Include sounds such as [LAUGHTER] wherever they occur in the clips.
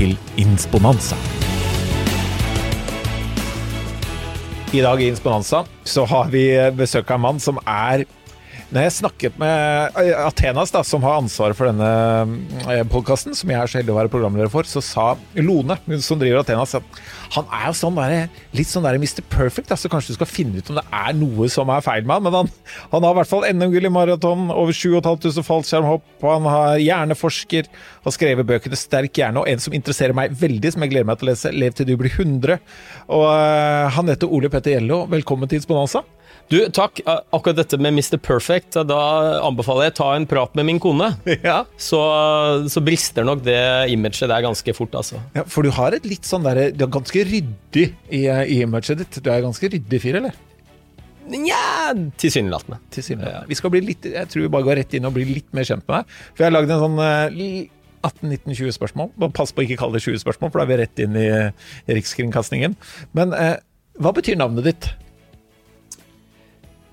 til Insponanza. I dag i Insponanza så har vi besøk av en mann som er når jeg snakket med Athenas, da, som har ansvaret for denne podkasten, som jeg er så heldig å være programleder for, så sa Lone, som driver Athenas, at han er jo sånn der, litt sånn der Mr. Perfect. Så kanskje du skal finne ut om det er noe som er feil med han. Men han, han har i hvert fall NM-gull i maraton, over 7500 fallskjermhopp, han har hjerneforsker, har skrevet bøkene Sterk hjerne, og en som interesserer meg veldig, som jeg gleder meg til å lese, Lev til du blir 100. Og uh, heter Ole Petter Gjello. Velkommen til Insponanza. Du, takk. Akkurat dette med Mr. Perfect, da anbefaler jeg å ta en prat med min kone. [LAUGHS] Ja. Så, så brister nok det imaget der ganske fort, altså. Ja, for du har et litt sånn derre Du er ganske ryddig i, i imaget ditt. Du er ganske ryddig fyr, eller? Nja, tilsynelatende. Tilsynelatende. Ja. Vi skal bli litt Jeg tror vi bare går rett inn og blir litt mer kjent med deg. For jeg har lagd en sånn uh, 18-19-20 spørsmål. Bare pass på å ikke kalle det 20 spørsmål, for da er vi rett inn i, i Rikskringkastingen. Men eh, hva betyr navnet ditt?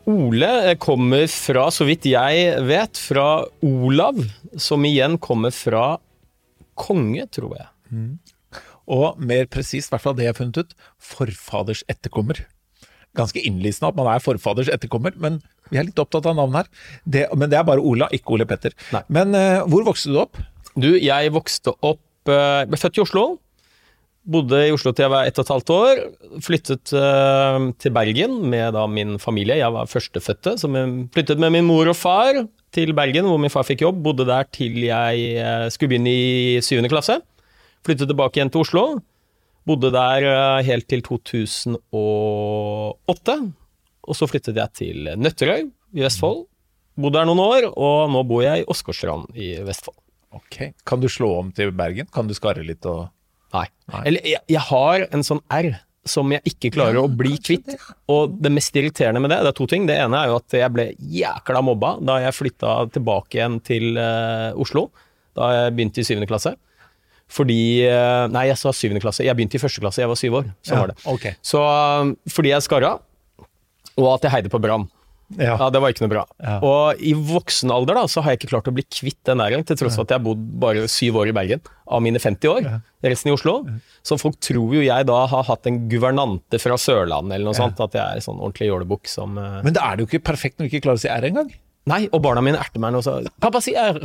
Ole kommer fra, så vidt jeg vet, fra Olav, som igjen kommer fra konge, tror jeg. Mm. Og mer presist, i hvert fall det jeg har funnet ut, forfaders etterkommer. Ganske innlysende at man er forfaders etterkommer, men vi er litt opptatt av navnet her. Det, men det er bare Ola, ikke Ole Petter. Nei. Men uh, hvor vokste du opp? Du, jeg vokste opp uh, Ble født i Oslo. Bodde i Oslo til jeg var ett og et halvt år. Flyttet uh, til Bergen med da min familie. Jeg var førstefødte, så flyttet med min mor og far til Bergen, hvor min far fikk jobb. Bodde der til jeg uh, skulle begynne i syvende klasse. Flyttet tilbake igjen til Oslo. Bodde der uh, helt til 2008. Og så flyttet jeg til Nøtterøy i Vestfold. Bodde der noen år, og nå bor jeg i Åsgårdstrand i Vestfold. Ok, Kan du slå om til Bergen? Kan du skarre litt og Nei. Eller jeg, jeg, har en sånn R som jeg ikke klarer Ja, å bli kvitt. det. Og det mest irriterende med det, det er to ting. Det ene er jo at jeg ble jækla mobba da jeg flytta tilbake igjen til uh, Oslo. Da jeg begynte i syvende klasse. Fordi uh, Nei, jeg sa syvende klasse. Jeg begynte i første klasse, jeg var syv år. Sånn Ja, var det. Okay. Så eh, fordi jeg skarra, og at jeg heide på Brann. Ja. Ja, det var ikke noe bra. Ja. Og i voksen alder da, så har jeg ikke klart å bli kvitt den der, til tross for at jeg har bodd bare syv år i Bergen av mine 50 år. Resten i Oslo. Så folk tror jo jeg da har hatt en guvernante fra Sørlandet eller noe sånt, at jeg er sånn ordentlig jålebukk som uh... Men da er det jo ikke perfekt når du ikke klarer å si R engang. Nei, og barna mine erter meg nå så Pappa sier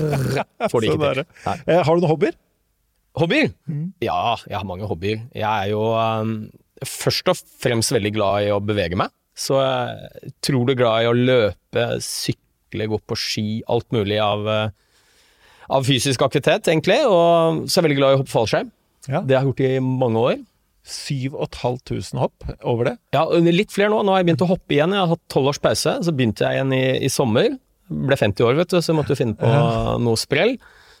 [LAUGHS] Får de Sånn ikke er til. Eh, har du noen hobbyer? Hobbyer? Ja, jeg har mange hobbyer. Jeg er jo um, først og fremst veldig glad i å bevege meg. Så jeg er utrolig glad i å løpe, sykle, gå på ski, alt mulig av, uh, av fysisk aktivitet, egentlig. Og så er jeg veldig glad i å hoppe fallskjerm. Ja. Det har jeg gjort i mange år. 7500 hopp over det. Ja, litt flere nå. Nå har jeg begynt å hoppe igjen. Jeg har hatt tolv års pause. Så begynte jeg igjen i, i sommer. Ble 50 år, vet du, så jeg måtte du finne på noe sprell.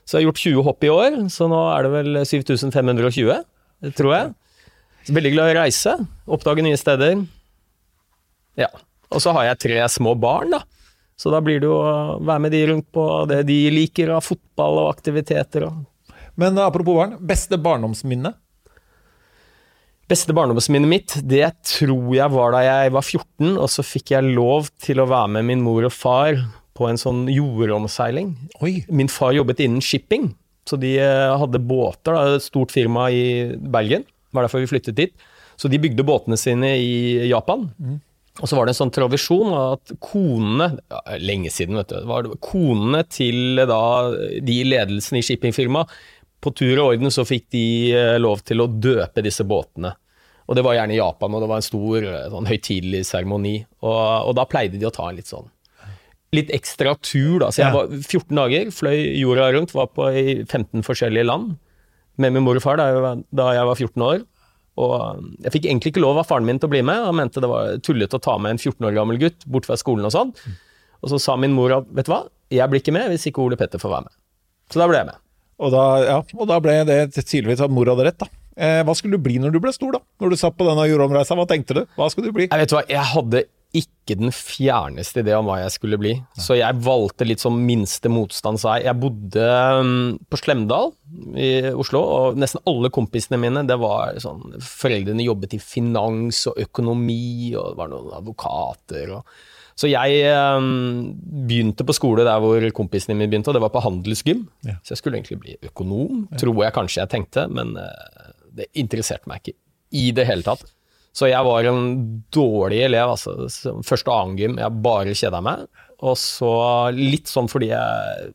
Så jeg har gjort 20 hopp i år, så nå er det vel 7520, tror jeg. Veldig glad i å reise, oppdage nye steder. Ja. Og så har jeg tre små barn, da. Så da blir det jo å være med de rundt på det de liker av fotball og aktiviteter. og Men apropos barn, beste barndomsminne? Beste barndomsminnet mitt, det tror jeg var da jeg var 14, og så fikk jeg lov til å være med min mor og far på en sånn jordomseiling. Oi. Min far jobbet innen shipping, så de eh, hadde båter, da, et stort firma i Bergen. Det var derfor vi flyttet dit. Så de bygde båtene sine i Japan. Og så var det en sånn tradisjon at konene ja, Lenge siden, vet du. Var det, konene til da, de i ledelsen i shippingfirmaet På tur og orden så fikk de eh, lov til å døpe disse båtene. Og det var gjerne i Japan, og det var en stor eh, sånn høytidelig seremoni. Og, og da pleide de å ta en litt sånn litt ekstra tur, da. Så jeg var 14 dager, fløy jorda rundt, var på i 15 forskjellige land med min mor og far da jeg var 14 år. Og jeg fikk egentlig ikke lov av faren min til å bli med, han mente det var tullete å ta med en 14 år gammel gutt bort fra skolen og sånn. Og så sa min mor at vet du hva, jeg blir ikke med hvis ikke Ole Petter får være med. Så da ble jeg med. Og da, ja, og da ble det tydeligvis at mor hadde rett, da. Eh, hva skulle du bli når du ble stor, da? Når du satt på denne jordomreisa, hva tenkte du? Hva skulle du bli? Jeg vet hva, jeg hadde ikke den fjerneste idé om hva jeg skulle bli. Så jeg valgte litt som minste motstand, sa Jeg bodde um, på Slemdal i Oslo, og nesten alle kompisene mine det var sånn Foreldrene jobbet i finans og økonomi, og det var noen advokater og Så jeg um, begynte på skole der hvor kompisene mine begynte, og det var på handelsgym. Ja. Så jeg skulle egentlig bli økonom, tror jeg kanskje jeg tenkte, men uh, det interesserte meg ikke i det hele tatt. Så jeg var en dårlig elev, altså. Første og annen gym, jeg bare kjeda meg. Og så litt sånn fordi jeg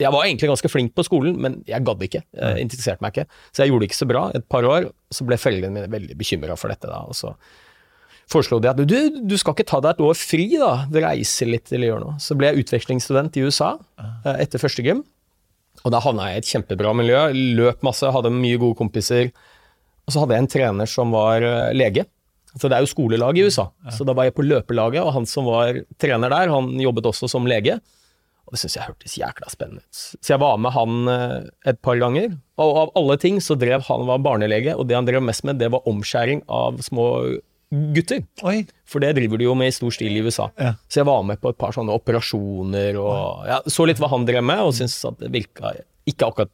Jeg var egentlig ganske flink på skolen, men jeg gadd ikke. Jeg interesserte meg ikke. Så jeg gjorde det ikke så bra et par år. Så ble foreldrene mine veldig bekymra for dette. da, og så foreslo de at du, du skal ikke ta deg et år fri, da. Reise litt eller gjøre noe. Så ble jeg utvekslingsstudent i USA eh, etter første gym. Og da havna jeg i et kjempebra miljø. Løp masse, hadde mye gode kompiser. Og så hadde jeg en trener som var eh, lege. Så det er jo skolelag i USA. Så da var jeg på løpelaget, og han som var trener der, han jobbet også som lege. Og det syntes jeg hørtes jækla spennende ut. Så jeg var med han eh, et par ganger. Og av alle ting så drev han var barnelege, og det han drev mest med, det var omskjæring av små gutter. Oi. For det driver de jo med i stor stil i USA. Ja. Så jeg var med på et par sånne operasjoner og ja, så litt hva han drev med, og syntes at det virka ikke akkurat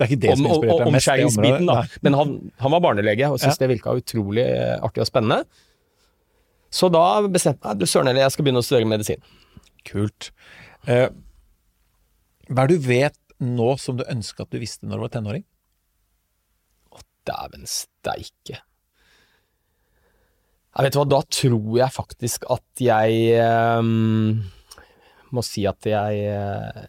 Det er ikke det om, som om, inspirerte deg mest? omskjæringsbiten, da. Nei. Men han, han var barnelege og syntes Ja. det virka utrolig eh, artig og spennende. Så da bestemte jeg meg du søren heller, jeg skal begynne å studere medisin. Kult. Eh, hva er det du vet nå som du ønsker at du visste når du var tenåring? Dæven steike. Jeg vet hva, da tror jeg faktisk at jeg ehm, må si at jeg eh,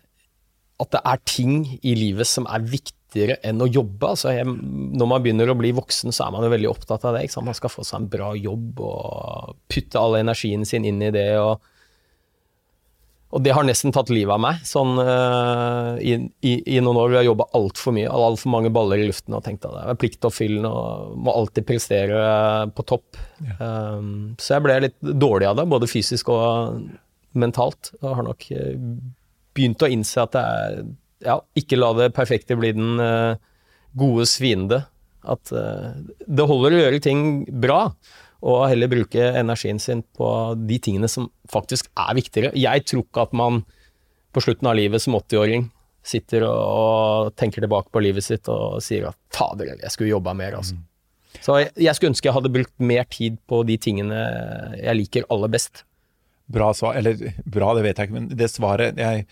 At det er ting i livet som er viktigere enn å jobbe. Altså jeg, når man begynner å bli voksen, så er man jo veldig opptatt av det. Man skal få seg en bra jobb og putte all energien sin inn i det. og og det har nesten tatt livet av meg. Sånn, uh, i, i, I noen år hvor har jobba altfor mye, hadde altfor mange baller i luften og tenkte at det er pliktoppfyllende og må alltid prestere på topp. Um, så jeg ble litt dårlig av det, både fysisk og mentalt. Og har nok eh, begynt å innse at det er Ja, ikke la det perfekte bli den gode godes fiende. At eh, det holder å gjøre ting bra og heller bruke energien sin på de tingene som faktisk er viktigere. Jeg tror ikke at man på slutten av livet som 80-åring sitter og, tenker tilbake på livet sitt og sier at fader, jeg skulle jobba mer, altså. Så jeg, jeg skulle ønske jeg hadde brukt mer tid på de tingene jeg liker aller best. Bra svar, eller bra, det vet jeg ikke, men det svaret Jeg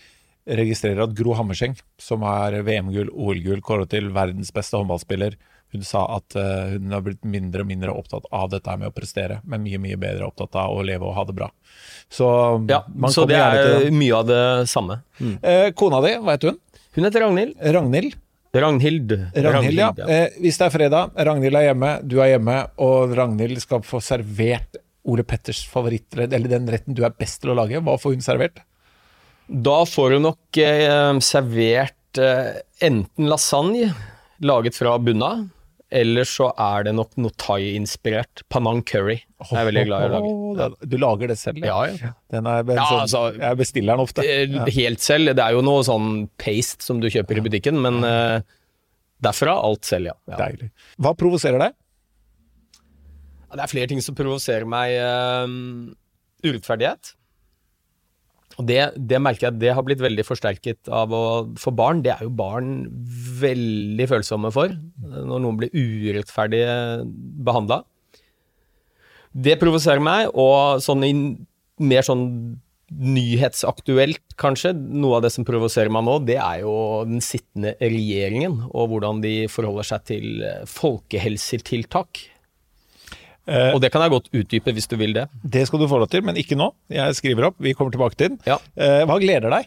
registrerer at Gro Hammerseng, som er VM-gull, OL-gull, kåret til verdens beste håndballspiller, hun sa at eh, hun har blitt mindre og mindre opptatt av dette her med å prestere, men mye mye bedre opptatt av å leve og ha det bra. Så Ja, man så det er mye av det samme. Eh, kona di, hva heter hun? Hun heter Ragnhild. Ragnhild. Ragnhild. Ragnhild, ja. Eh, hvis det er fredag, Ragnhild er hjemme, du er hjemme, og Ragnhild skal få servert Ole Petters favorittrett, eller den retten du er best til å lage, hva får hun servert? Da får du nok eh, servert eh, enten lasagne laget fra bunna, eller så er det nok noe thai-inspirert panang curry. Jeg er veldig glad i å lage. Åh, Du lager det selv? Ja, ja. Den er, Ja, sånn, altså, jeg bestiller den ofte. Eh, Helt selv. Det er jo noe sånn paste som du kjøper i butikken, men eh, derfra alt selv, ja. ja. Deilig. Hva provoserer deg? Det er flere ting som provoserer meg. eh, urettferdighet. Og det, det merker jeg det har blitt veldig forsterket av å For barn, det er jo barn veldig følsomme for. Når noen blir urettferdig behandla. Det provoserer meg, og sånn i mer sånn nyhetsaktuelt, kanskje, noe av det som provoserer meg nå, det er jo den sittende regjeringen, og hvordan de forholder seg til eh, folkehelsetiltak. Eh, Og det kan jeg godt utdype hvis du vil det. det skal du få lov til, men ikke nå. Jeg skriver opp, vi kommer tilbake til den. Ja. Eh, hva gleder deg?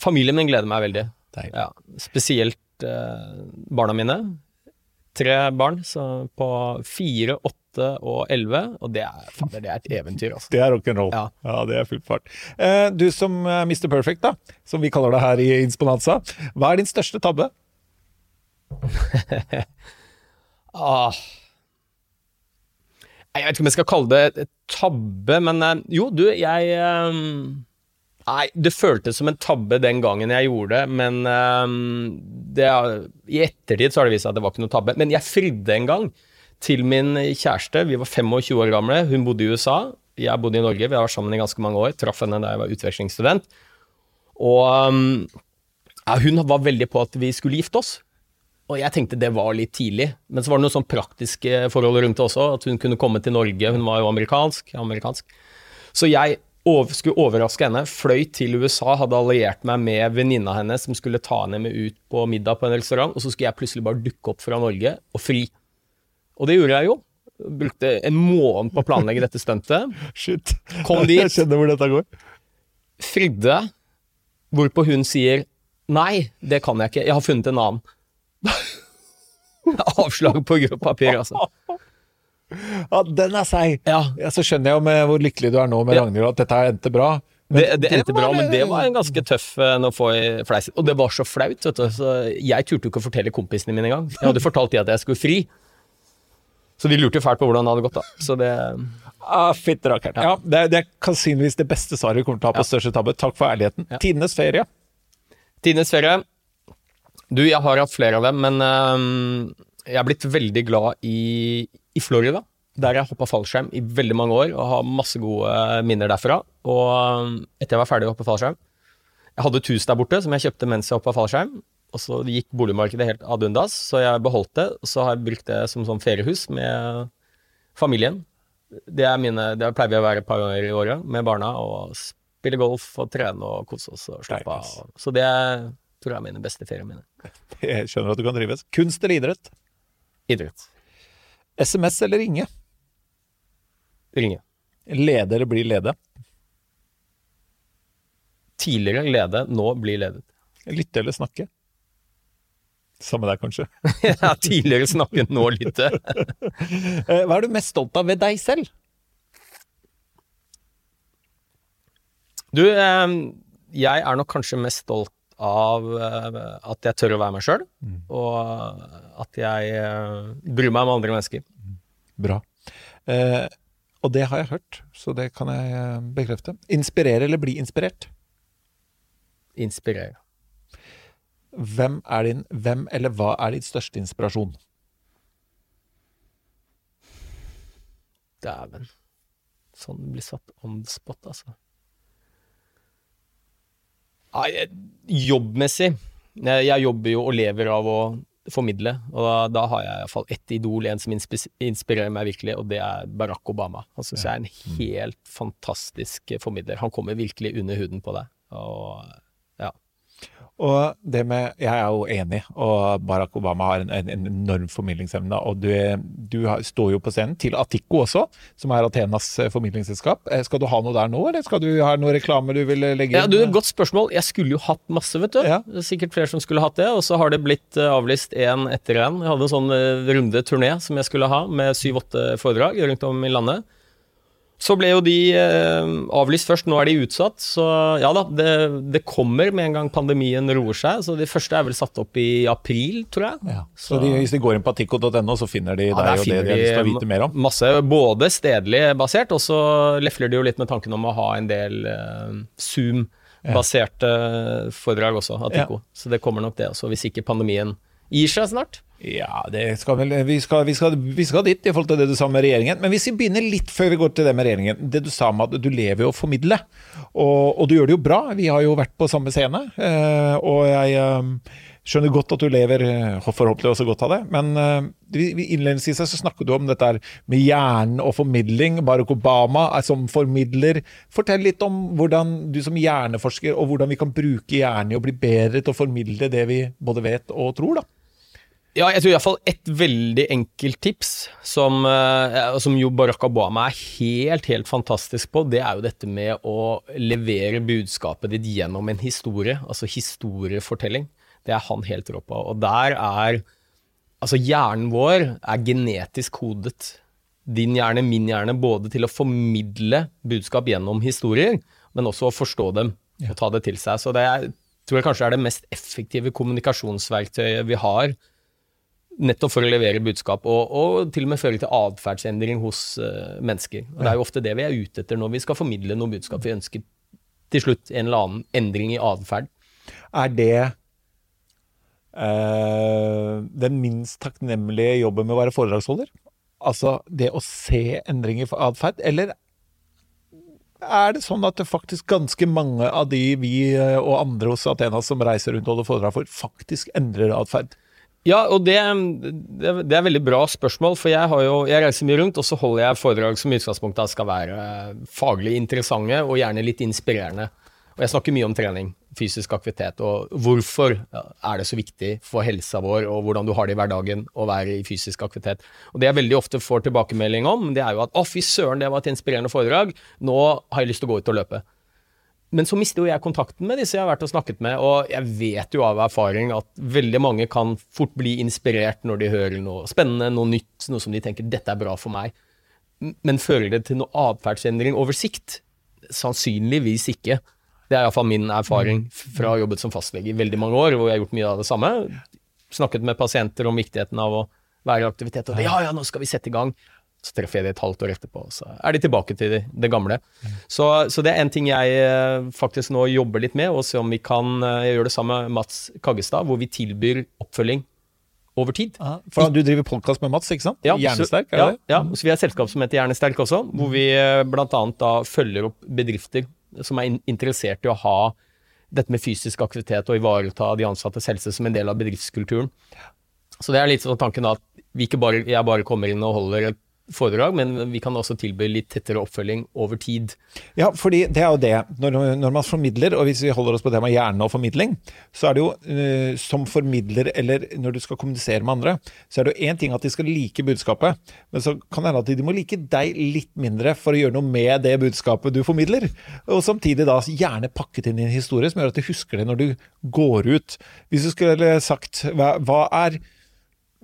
Familien min gleder meg veldig. Ja, spesielt eh, barna mine. Tre barn så på fire, åtte og elleve, og det er, fader, det er et eventyr, altså. Det er rock'n'roll. Ja. Ja. det er full fart. Eh, du som er Mr. Perfect, da, som vi kaller det her i Insponanza. Hva er din største tabbe? [LAUGHS] Ah. Jeg vet ikke om jeg skal kalle det tabbe, men eh, jo, du, jeg eh, Nei, det føltes som en tabbe den gangen jeg gjorde det, men ehm, det, i ettertid så har det vist seg at det var ikke noe tabbe. Men jeg fridde en gang til min kjæreste. Vi var 25 år gamle. Hun bodde i USA. Jeg bodde i Norge. Vi har vært sammen i ganske mange år. Traff henne da jeg var utvekslingsstudent. Og ja, hun var veldig på at vi skulle gifte oss. Og jeg tenkte det var litt tidlig. Men så var det noen sånn praktiske forhold rundt det også. At hun kunne komme til Norge. Hun var jo amerikansk. amerikansk. Så jeg over, skulle overraske henne. Fløy til USA, hadde alliert meg med venninna hennes som skulle ta henne med ut på middag på en restaurant. Og så skulle jeg plutselig bare dukke opp fra Norge og fri. Og det gjorde jeg jo. Brukte en måned på å planlegge dette stuntet. [LAUGHS] Shit. Kom dit. Jeg skjønner hvor dette går. Fridde, hvorpå hun sier Nei, det kan jeg ikke. Jeg har funnet en annen. [LAUGHS] Avslag på papir, altså. Ja, den er seig. Ja, Ja, så skjønner jeg jo med hvor lykkelig du er nå med Ja. Ragnhild, at dette endte bra. Men det, det endte bra, var- men det var en ganske tøff en å få i fleisen. Og det var så flaut, vet du. Så jeg turte jo ikke å fortelle kompisene mine engang. Jeg hadde fortalt de at jeg skulle fri. Så de lurte jo fælt på hvordan det hadde gått, da. Så det Ah, Fitt rakkert. Ja, det, er- det er sannsynligvis det beste svaret vi kommer til å ha på største tabbe. Takk for ærligheten. Tidenes ferie. Tidenes ferie. Du, jeg har hatt flere av dem, men øhm, jeg er blitt veldig glad i, i Florida. Der jeg hoppa fallskjerm i veldig mange år og har masse gode minner derfra. Og etter jeg var ferdig å hoppe fallskjerm Jeg hadde et hus der borte som jeg kjøpte mens jeg hoppa fallskjerm. Og så gikk boligmarkedet helt ad undas, så jeg beholdt det. Og så har jeg brukt det som sånn feriehus med familien. Det, er mine, det pleier vi å være et par ganger i året med barna. Og spille golf og trene og kose oss og slappe av. Så det tror jeg er mine beste ferieminner. [LAUGHS] Jeg skjønner at du kan drives. Kunst eller idrett? Idrett. SMS eller ringe? Ringe. Lede eller bli lede? Tidligere lede, nå bli ledet. Lytte eller snakke? Samme der, kanskje. [LAUGHS] Ja, Tidligere snakke, nå lytte. [LAUGHS] Eh, Hva er du mest stolt av ved deg selv? Du, eh, jeg er nok kanskje mest stolt av eh, at jeg tør å være meg sjøl, og at jeg eh, bryr meg om andre mennesker. Bra. Eh, og det har jeg hørt, så det kan jeg eh, bekrefte. Inspirere eller bli inspirert? Inspirere. Hvem er din, hvem eller hva er din største inspirasjon? Dæven. Sånn blir satt on the spot, altså. Nei, jobbmessig jeg, jobber jo og lever av å formidle, og da, da har jeg iallfall ett idol, en som inspirerer meg virkelig, og det er Barack Obama. Han syns jeg er en helt fantastisk formidler. Han kommer virkelig under huden på deg. Og. Og det med, Jeg er jo enig, og Barack Obama har en, en, en enorm formidlingsevne. Og du, du står jo på scenen til Atiko også, som er Athenas eh, formidlingsselskap. Eh, Skal du ha noe der nå, eller skal du ha noe reklame du vil legge inn? Ja, du, Godt spørsmål. Jeg skulle jo hatt masse, vet du. Ja. Det er sikkert flere som skulle hatt det, og så har det blitt eh, avlyst én etter én. Jeg hadde en sånn eh, runde turné som jeg skulle ha, med syv-åtte foredrag rundt om i landet. Så ble jo de eh, avlyst først, nå er de utsatt. Så ja da, det, det kommer med en gang pandemien roer seg. Så de første er vel satt opp i april, tror jeg. Ja. Så de, hvis de går inn på attico.no, så finner de Ja, deg og det de har lyst til å vite mer om. Masse, både stedlig basert, og så lefler de jo litt med tanken om å ha en del eh, Zoom-baserte foredrag også, Atico. Så det kommer nok det også, hvis ikke pandemien gir seg snart. Ja, skal vel, vi, skal, vi, skal, vi skal dit i forhold til det du sa med regjeringen. Men hvis vi begynner litt før vi går til det med regjeringen. Det du sa med at du lever jo å formidle, og, og du gjør det jo bra. Vi har jo vært på samme scene, eh, og jeg eh, skjønner godt at du lever eh, forhåpentlig også godt av det. Men vi- vi- innledningsvis så snakket du om dette med hjernen og formidling. Barack Obama er som formidler. Fortell litt om hvordan du som hjerneforsker, og hvordan vi kan bruke hjernen i å bli bedre til å formidle det vi både vet og tror, da. Ja, jeg tror iallfall et veldig enkelt tips, som, eh, som jo Barack Obama er helt, helt fantastisk på, det er jo dette med å levere budskapet ditt gjennom en historie, altså historiefortelling. Det er han helt rå på. Og der er Altså, hjernen vår er genetisk kodet. Din hjerne, min hjerne, både til å formidle budskap gjennom historier, men også å forstå dem og ta det til seg. Så det er, tror jeg kanskje er det mest effektive kommunikasjonsverktøyet vi har nettopp for å levere budskap, og, og til og med føre til atferdsendring hos uh, mennesker. Og Det er jo ofte det vi er ute etter når vi skal formidle noe budskap. Vi ønsker til slutt en eller annen endring i atferd. Er det uh, den minst takknemlige jobben med å være foredragsholder? Altså det å se endringer i atferd, eller er det sånn at det faktisk ganske mange av de vi eh, og andre hos Athena som reiser rundt og holder foredrag for, faktisk endrer atferd? Ja, og det, det, det er veldig bra spørsmål, for jeg, jo, jeg reiser mye rundt, og så holder jeg foredrag som i utgangspunktet skal være faglig interessante og gjerne litt inspirerende. Og jeg snakker mye om trening, fysisk aktivitet, og hvorfor er det så viktig for helsa vår, og hvordan du har det i hverdagen å være i fysisk aktivitet. Og Det jeg veldig ofte får tilbakemelding om, det er jo at 'å, fy søren, det var et inspirerende foredrag', nå har jeg lyst til å gå ut og løpe'. Men så mister jo jeg kontakten med disse jeg har vært og snakket med, og jeg vet jo av erfaring at veldig mange kan fort bli inspirert når de hører noe spennende, noe nytt, noe som de tenker 'dette er bra for meg'. Men fører det til noe atferdsendring over sikt? Sannsynligvis ikke. Det er iallfall min erfaring fra å ha jobbet som fastlege i veldig mange år, hvor jeg har gjort mye av det samme. Snakket med pasienter om viktigheten av å være i aktivitet, og ja, ja, nå skal vi sette i gang. Så treffer jeg det et halvt år etterpå, så er de tilbake til det, det gamle. Så, så, det er en ting jeg eh, faktisk nå jobber litt med, og se om vi kan Jeg gjøre det samme med Mats Kaggestad, hvor vi tilbyr oppfølging over tid. Aha, for du driver podkast med Mats, ikke sant? Ja, Hjernesterk? Ja, ja, så vi har et selskap som heter Hjernesterk også, hvor vi uh, bl.a. da følger opp bedrifter som er interessert i å ha dette med fysisk aktivitet og ivareta de ansattes helse som en del av bedriftskulturen. Så det er litt sånn tanken at vi ikke bare, jeg bare kommer inn og holder et foredrag, men vi kan også tilby litt tettere oppfølging over tid. Ja, fordi det er jo det. Når, når man formidler, og hvis vi holder oss på det med hjerne og formidling, så er det jo uh, som formidler, eller når du skal kommunisere med andre, så er det jo én ting at de skal like budskapet, men så kan det hende at de må like deg litt mindre for å gjøre noe med det budskapet du formidler. Og samtidig da gjerne pakket inn i en historie som gjør at du husker det når du går ut. Hvis du skulle sagt hva, hva er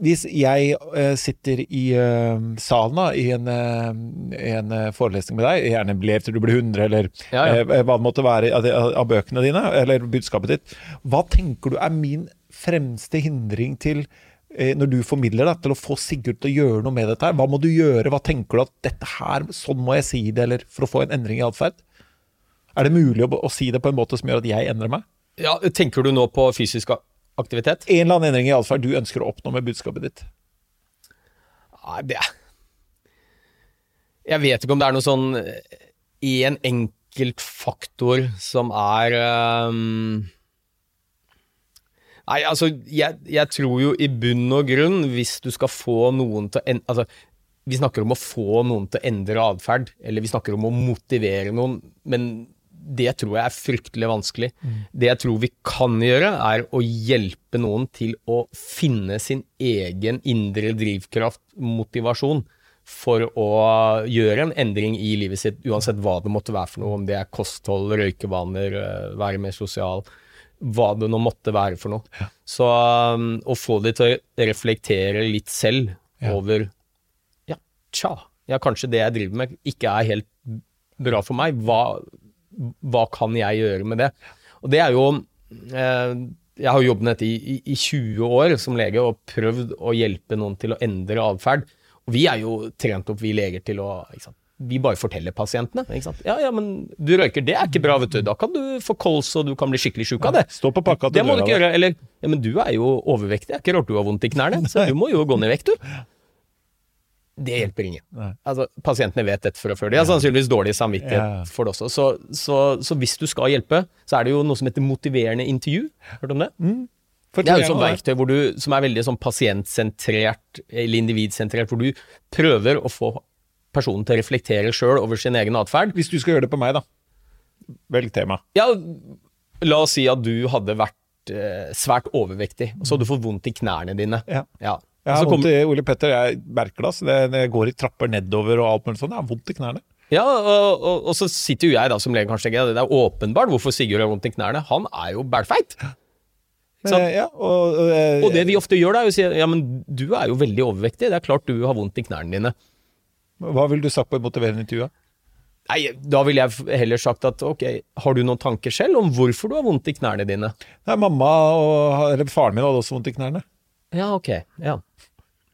hvis jeg uh, sitter i uh, salen da, i en, uh, en forelesning med deg, gjerne lev til du blir 100, eller ja, ja. hva det måtte være av, av, bøkene dine, eller budskapet ditt, hva tenker du er min fremste hindring til når du formidler det, til å få Sigurd til å gjøre noe med dette her? Hva må du gjøre? Hva tenker du at dette her, sånn må jeg si det, eller for å få en endring i atferd? Er det mulig å, å si det på en måte som gjør at jeg endrer meg? Ja, Tenker du nå på fysisk aktivitet? En eller annen endring i atferd du ønsker å oppnå med budskapet ditt? Nei, det Jeg vet ikke om det er noe sånn én en enkelt faktor som er um... Nei, altså, jeg, jeg, tror jo i bunn og grunn, hvis du skal få noen til å altså, Vi snakker om å få noen til å endre atferd, eller vi snakker om å motivere noen, men det tror jeg er fryktelig vanskelig. Mm. Det jeg tror vi kan gjøre, er å hjelpe noen til å finne sin egen indre drivkraft, motivasjon, for å gjøre en endring i livet sitt, uansett hva det måtte være for noe. Om det er kosthold, røykevaner, eh, være mer sosial, hva det nå måtte være for noe. Ja. Så um, å få de til å reflektere litt selv ja. over Ja, tja, ja, kanskje det jeg driver med, ikke er helt bra for meg. Hva hva kan jeg gjøre med det? Og det er jo eh, Jeg har jobbet med dette i, i, 20 år som lege og prøvd å hjelpe noen til å endre atferd. Og vi er jo trent opp, vi leger, til å Vi bare forteller pasientene. Ja, ja, men du røyker, det er ikke bra, vet du. Da kan du få kols, og du kan bli skikkelig sjuk av det. Stå på pakka det må du ikke gjøre. Eller ja, men du er jo overvektig, det er ikke rart du har vondt i knærne, så du må jo gå ned i vekt, du. [LAUGHS] Det hjelper ingen. Altså, pasientene vet dette fra før. De har sannsynligvis dårlig samvittighet for det også. Så, så, så, hvis du skal hjelpe, så er det jo noe som heter motiverende intervju. Hørt om det? Mm. Det er jo sånn verktøy du, som er veldig sånn pasientsentrert, eller individsentrert, hvor du prøver å få personen til å reflektere sjøl over sin egen atferd. Hvis du skal gjøre det på meg, da. Velg tema. Ja, la oss si at du hadde vært eh, svært overvektig, og så hadde du fått vondt i knærne dine. Ja. ja. Jeg har vondt i Ole Petter, jeg merker det. Når Det, går i trapper nedover og alt mulig sånt. Jeg har vondt i knærne. Ja, og, og, og, så sitter jo jeg da som lege kanskje ikke, det er åpenbart hvorfor Sigurd har vondt i knærne. Han er jo bælfeit. Ja, og, eh, og, det vi ofte gjør da, er å si ja, men du er jo veldig overvektig, det er klart du har vondt i knærne dine. Hva ville du sagt på et motiverende intervju? Nei, Da ville jeg heller sagt at ok, har du noen tanker selv om hvorfor du har vondt i knærne dine? Nei, mamma og eller faren min hadde også vondt i knærne. Ja, ok. Ja.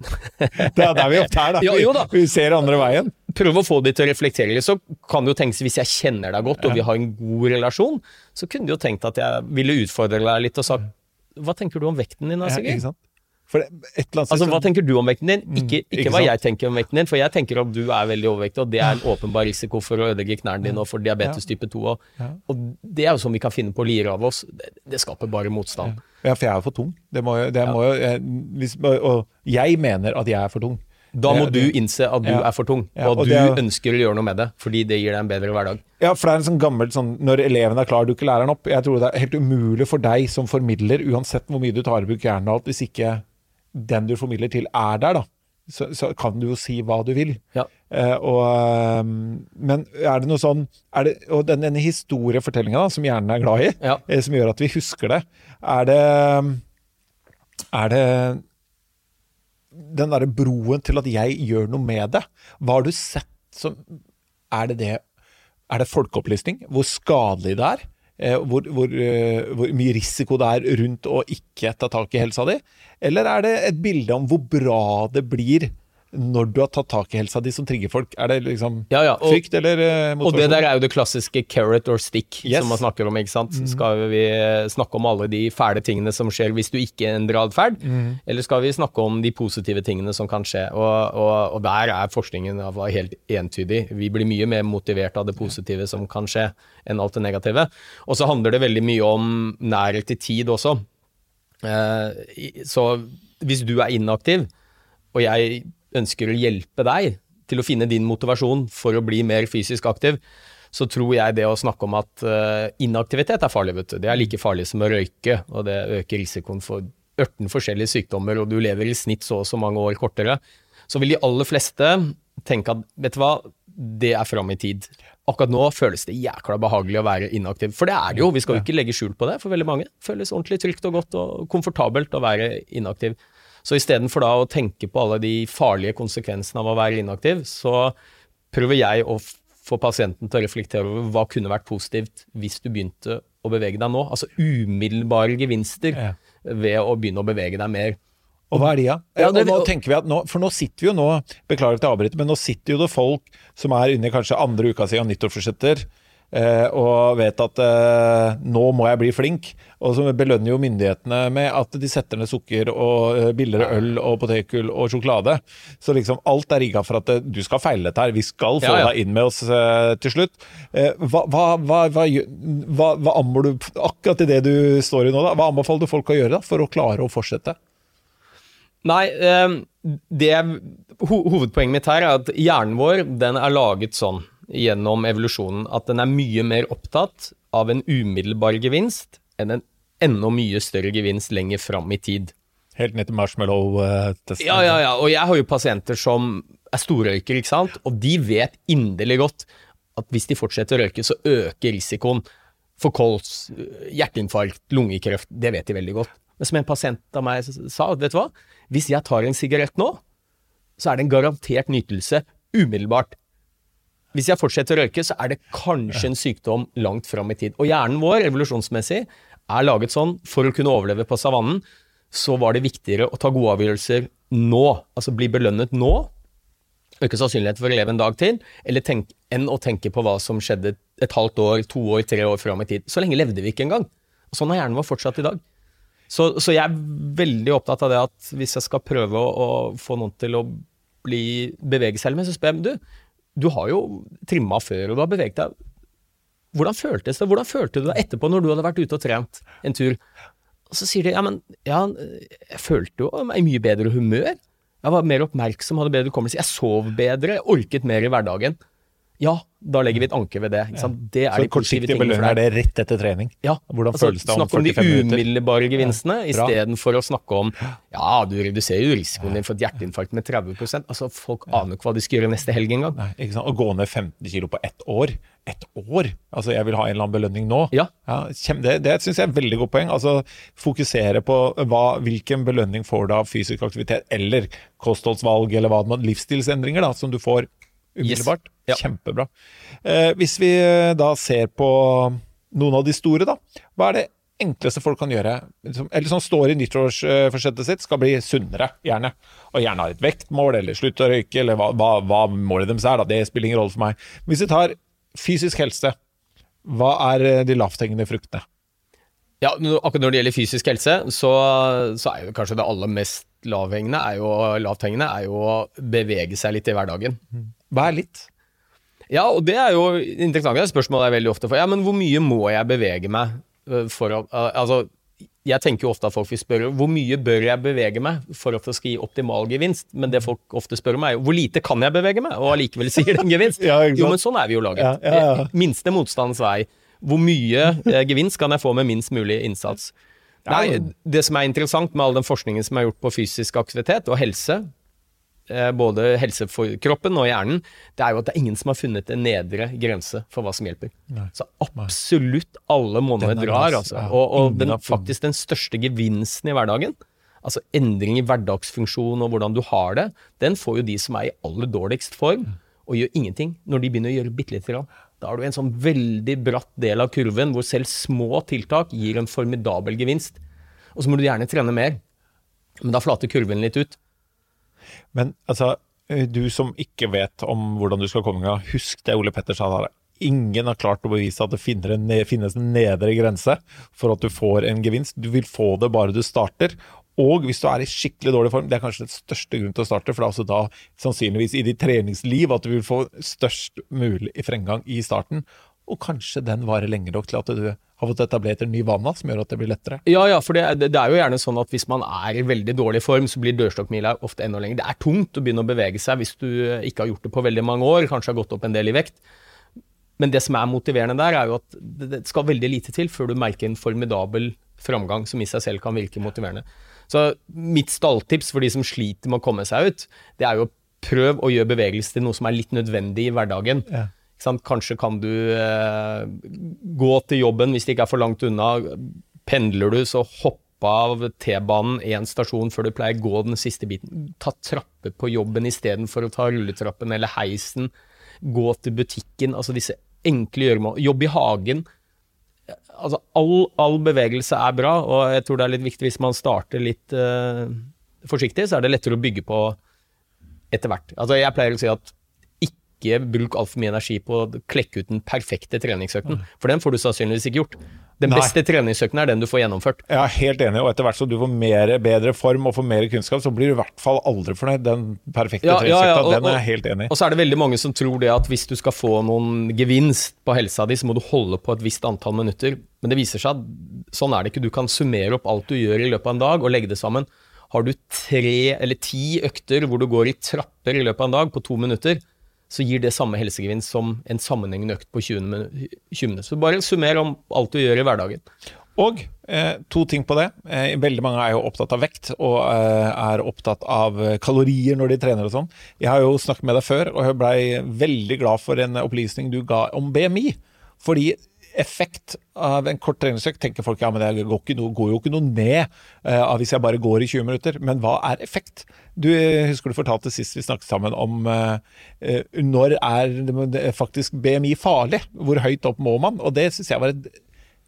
[LAUGHS] Det er der vi ofte er, da. Jo, jo da. Vi, ser andre veien. Prøv å få de til å reflektere litt. Så kan det jo tenkes, hvis jeg kjenner deg godt og vi har en god relasjon, så kunne du jo tenkt at jeg ville utfordre deg litt og sagt Hva tenker du om vekten din da, Sigurd? Altså, Hva tenker du om vekten din? Ikke, ikke, ikke hva sant? jeg tenker om vekten din, for jeg tenker at du er veldig overvektig, og det er en åpenbar risiko for å ødelegge knærne dine og for diabetes type 2. Og, og det er jo sånn vi kan finne på å lire av oss. Det, det skaper bare motstand. Ja, for jeg er for tung. Det må jo, det må jo jeg, hvis, Og jeg mener at jeg er for tung. Da må du innse at du Ja. er for tung, Ja, og, og du er- ønsker å gjøre noe med det, fordi det gir deg en bedre hverdag. Ja, for det er en sånn gammel sånn Når eleven er klar, du ikke lærer den opp. Jeg tror det er helt umulig for deg som formidler, uansett hvor mye du tar i bruk hjernen og alt, hvis ikke den du formidler til er der, da. Så, så kan du jo si hva du vil. Ja. Eh, og, eh, men er det noe sånn er det, Og den, denne historiefortellinga som hjernen er glad i, Ja. eh, som gjør at vi husker det, er det Er det den derre broen til at jeg gjør noe med det? Hva har du sett som Er det det Er det folkeopplysning? Hvor skadelig det er? Eh, hvor, hvor, eh, hvor mye risiko det er rundt å ikke ta tak i helsa di? Eller er det et bilde om hvor bra det blir når du har tatt tak i helsa di som trigger folk? Er det liksom Ja, ja, og- frykt eller motivasjon? Og det der er jo det klassiske carrot or stick Yes. som man snakker om, ikke sant. Skal vi snakke om alle de fæle tingene som skjer hvis du ikke endrer atferd, eller skal vi snakke om de positive tingene som kan skje? Og, og, og der er forskningen helt entydig. Vi blir mye mer motivert av det positive som kan skje, enn alt det negative. Og så handler det veldig mye om nærhet til tid også. Eh, så hvis du er inaktiv, og jeg ønsker å hjelpe deg til å finne din motivasjon for å bli mer fysisk aktiv, så tror jeg det å snakke om at eh, inaktivitet er farlig, vet du. Det er like farlig som å røyke, og det øker risikoen for 18 forskjellige sykdommer, og du lever i snitt så og så mange år kortere. Så vil de aller fleste tenke at vet du hva, det er fram i tid. Akkurat nå føles det jækla behagelig å være inaktiv, for det er det jo. Vi skal jo ikke legge skjul på det for veldig mange. Føles ordentlig trygt og godt og komfortabelt å være inaktiv. Så istedenfor da å tenke på alle de farlige konsekvensene av å være inaktiv, så prøver jeg å få pasienten til å reflektere over hva kunne vært positivt hvis du begynte å bevege deg nå. Altså umiddelbare gevinster ved å begynne å bevege deg mer. Og hva er de, da? Ja, og nå tenker vi at nå, for nå sitter vi jo nå Beklager at jeg avbryter, men nå sitter jo det folk som er inne i kanskje andre uka si av nyttårsforsetter, eh, og vet at eh, nå må jeg bli flink, og som belønner jo myndighetene med at de setter ned sukker og eh, billigere øl og potetgull og sjokolade. Så liksom alt er rigga for at eh, du skal feile dette her, vi skal få Ja, ja. deg inn med oss eh, til slutt. Eh, hva, hva, hva, hva, anbor du akkurat i det du står i nå, da? Hva anbefaler du folk å gjøre da, for å klare å fortsette? Nei, eh, det hovedpoenget mitt her er at hjernen vår den er laget sånn gjennom evolusjonen at den er mye mer opptatt av en umiddelbar gevinst enn en enda mye større gevinst lenger fram i tid. Helt ned til marshmallow-testen. Ja, ja, ja, og jeg har jo pasienter som er storrøykere, ikke sant, og de vet inderlig godt at hvis de fortsetter å røyke, så øker risikoen for kols, hjerteinfarkt, lungekreft, det vet de veldig godt. Men som en pasient av meg sa, vet du hva, hvis jeg tar en sigarett nå, så er det en garantert nytelse umiddelbart. Hvis jeg fortsetter å røyke, så er det kanskje en sykdom langt fram i tid. Og hjernen vår, evolusjonsmessig, er laget sånn for å kunne overleve på savannen, så var det viktigere å ta gode avgjørelser nå, altså bli belønnet nå, øke sannsynligheten for å leve en dag til, tenk, enn å tenke på hva som skjedde et halvt år, to år, tre år fram i tid. Så lenge levde vi ikke engang. Og sånn har hjernen vår fortsatt i dag. Så, så jeg er veldig opptatt av det at hvis jeg skal prøve å, å få noen til å bli, bevege så spør jeg du, du har jo trimma før, og du har beveget deg. Hvordan føltes det? Hvordan følte du deg etterpå når du hadde vært ute og trent en tur? Og så sier de ja, men ja, jeg følte jo meg i mye bedre humør. Jeg var mer oppmerksom, hadde bedre hukommelse. Jeg sov bedre, jeg orket mer i hverdagen. Ja, da legger vi et anker ved det. Sant? Det er Så de kortsiktig tingene for belønning er det rett etter trening? Ja, Hvordan altså, føles det om Snakk om de umiddelbare gevinstene, ja. istedenfor å snakke om ja, du reduserer jo risikoen din for et hjerteinfarkt med 30% Altså, Folk aner ikke hva de skal gjøre neste helg engang. Å gå ned 15 kilo på ett år. Ett år! Altså, jeg vil ha en eller annen belønning nå. Ja. kjem- det det syns jeg er et veldig godt poeng. Altså, Fokusere på hva, hvilken belønning får du av fysisk aktivitet, eller kostholdsvalg, eller hva livsstilsendringer da, som du får umiddelbart. Ja. Kjempebra. Eh, hvis vi eh, da ser på noen av de store, da. Hva er det enkleste folk kan gjøre, som, eller som står i nyttårsforsettet sitt, skal bli sunnere, gjerne. Og gjerne har et vektmål, eller slutte å røyke, eller hva, hva, hva målet deres er. Da. Det spiller ingen rolle for meg. Hvis vi tar fysisk helse, hva er eh, de lavthengende fruktene? Ja, akkurat Når det gjelder fysisk helse, så, så er jo kanskje det aller mest lavhengende er jo, lavthengende er jo å bevege seg litt i hverdagen. Hva er litt? Ja, og det er jo interessant. Det spørsmålet er veldig ofte for ja, men hvor mye må jeg bevege meg øh, for å Altså, jeg tenker jo ofte at folk vil spørre hvor mye bør jeg bevege meg for at det skal gi optimal gevinst, men det folk ofte spør om er jo hvor lite kan jeg bevege meg, og allikevel sier det en gevinst. [LAUGHS] ja, jo, men sånn er vi jo laget. Ja, ja, ja. Minste motstands vei. Hvor mye eh, gevinst kan jeg få med minst mulig innsats? Nei, det som er interessant med all den forskningen som er gjort på fysisk aktivitet og helse, eh, både helse for kroppen og hjernen, det er jo at det er ingen som har funnet en nedre grense for hva som hjelper. Nei. Så absolutt alle måneder er drar, altså. ja. Og, og den, faktisk den største gevinsten i hverdagen, altså endring i hverdagsfunksjon og hvordan du har det, den får jo de som er i aller dårligst form og gjør ingenting, når de begynner å gjøre bitte lite grann. Da har du en sånn veldig bratt del av kurven hvor selv små tiltak gir en formidabel gevinst. Og så må du gjerne trene mer, men da flater kurven litt ut. Men altså, eh, du som ikke vet om hvordan du skal komme i gang, husk det Ole Petter sa. Ingen har klart å bevise at det finnes en nedre grense for at du får en gevinst. Du vil få det bare du starter. Og hvis du er i skikkelig dårlig form, det er kanskje den største grunnen til å starte, for det er også da sannsynligvis i ditt treningsliv at du vil få størst mulig fremgang i starten. Og kanskje den varer lenger nok til at du har fått etablert en ny vane som gjør at det blir lettere. Ja, ja, for det, det er jo gjerne sånn at hvis man er i veldig dårlig form, så blir dørstokkmila ofte enda lenger. Det er tungt å begynne å bevege seg hvis du ikke har gjort det på veldig mange år, kanskje har gått opp en del i vekt. Men det som er motiverende der, er jo at det det skal veldig lite til før du merker en formidabel framgang som i seg selv kan virke motiverende. Så mitt stalltips for de som sliter med å komme seg ut, det er jo å prøve å gjøre bevegelse til noe som er litt nødvendig i hverdagen. Ja. Kanskje kan du eh, gå til jobben hvis det ikke er for langt unna. Pendler du, så hopp av T-banen én stasjon før du pleier å gå den siste biten. Ta trapper på jobben istedenfor å ta rulletrappen eller heisen. Gå til butikken. Altså disse enkle gjøremål. Jobb i hagen. Altså all, all bevegelse er bra, og jeg tror det er litt viktig hvis man starter litt eh, forsiktig, så er det lettere å bygge på etter hvert. Altså jeg pleier å si at ikke bruk altfor mye energi på å klekke ut den perfekte treningsøkten, for den får du sannsynligvis ikke gjort. Den Nei. beste treningsøkten er den du får gjennomført. Jeg er helt enig, og etter hvert som du får mer, bedre form og får mer kunnskap, så blir du i hvert fall aldri fornøyd. Den perfekte Ja, ja, ja, og- den er jeg helt enig i. Og så er det veldig mange som tror det at hvis du skal få noen gevinst på helsa di, så må du holde på et visst antall minutter. Men det viser seg at sånn er det ikke. Du kan summere opp alt du gjør i løpet av en dag og legge det sammen. Har du tre eller ti økter hvor du går i trapper i løpet av en dag på to minutter, så gir det samme helsegevinst som en sammenhengende økt på 20 minutter. Så bare summer om alt du gjør i hverdagen. Og eh, to ting på det. Eh, veldig mange er jo opptatt av vekt, og eh, er opptatt av eh, kalorier når de trener og sånn. Jeg har jo snakket med deg før, og jeg blei veldig glad for en opplysning du ga om BMI. Fordi effekt av en kort treningsøkt tenker folk ja, men det går, ikke noe, går jo ikke noe ned uh, hvis jeg bare går i 20 minutter. Men hva er effekt? Du eh, husker du fortalte sist vi snakket sammen om uh, uh, når er faktisk BMI farlig? Hvor høyt opp må man? Og det syns jeg var et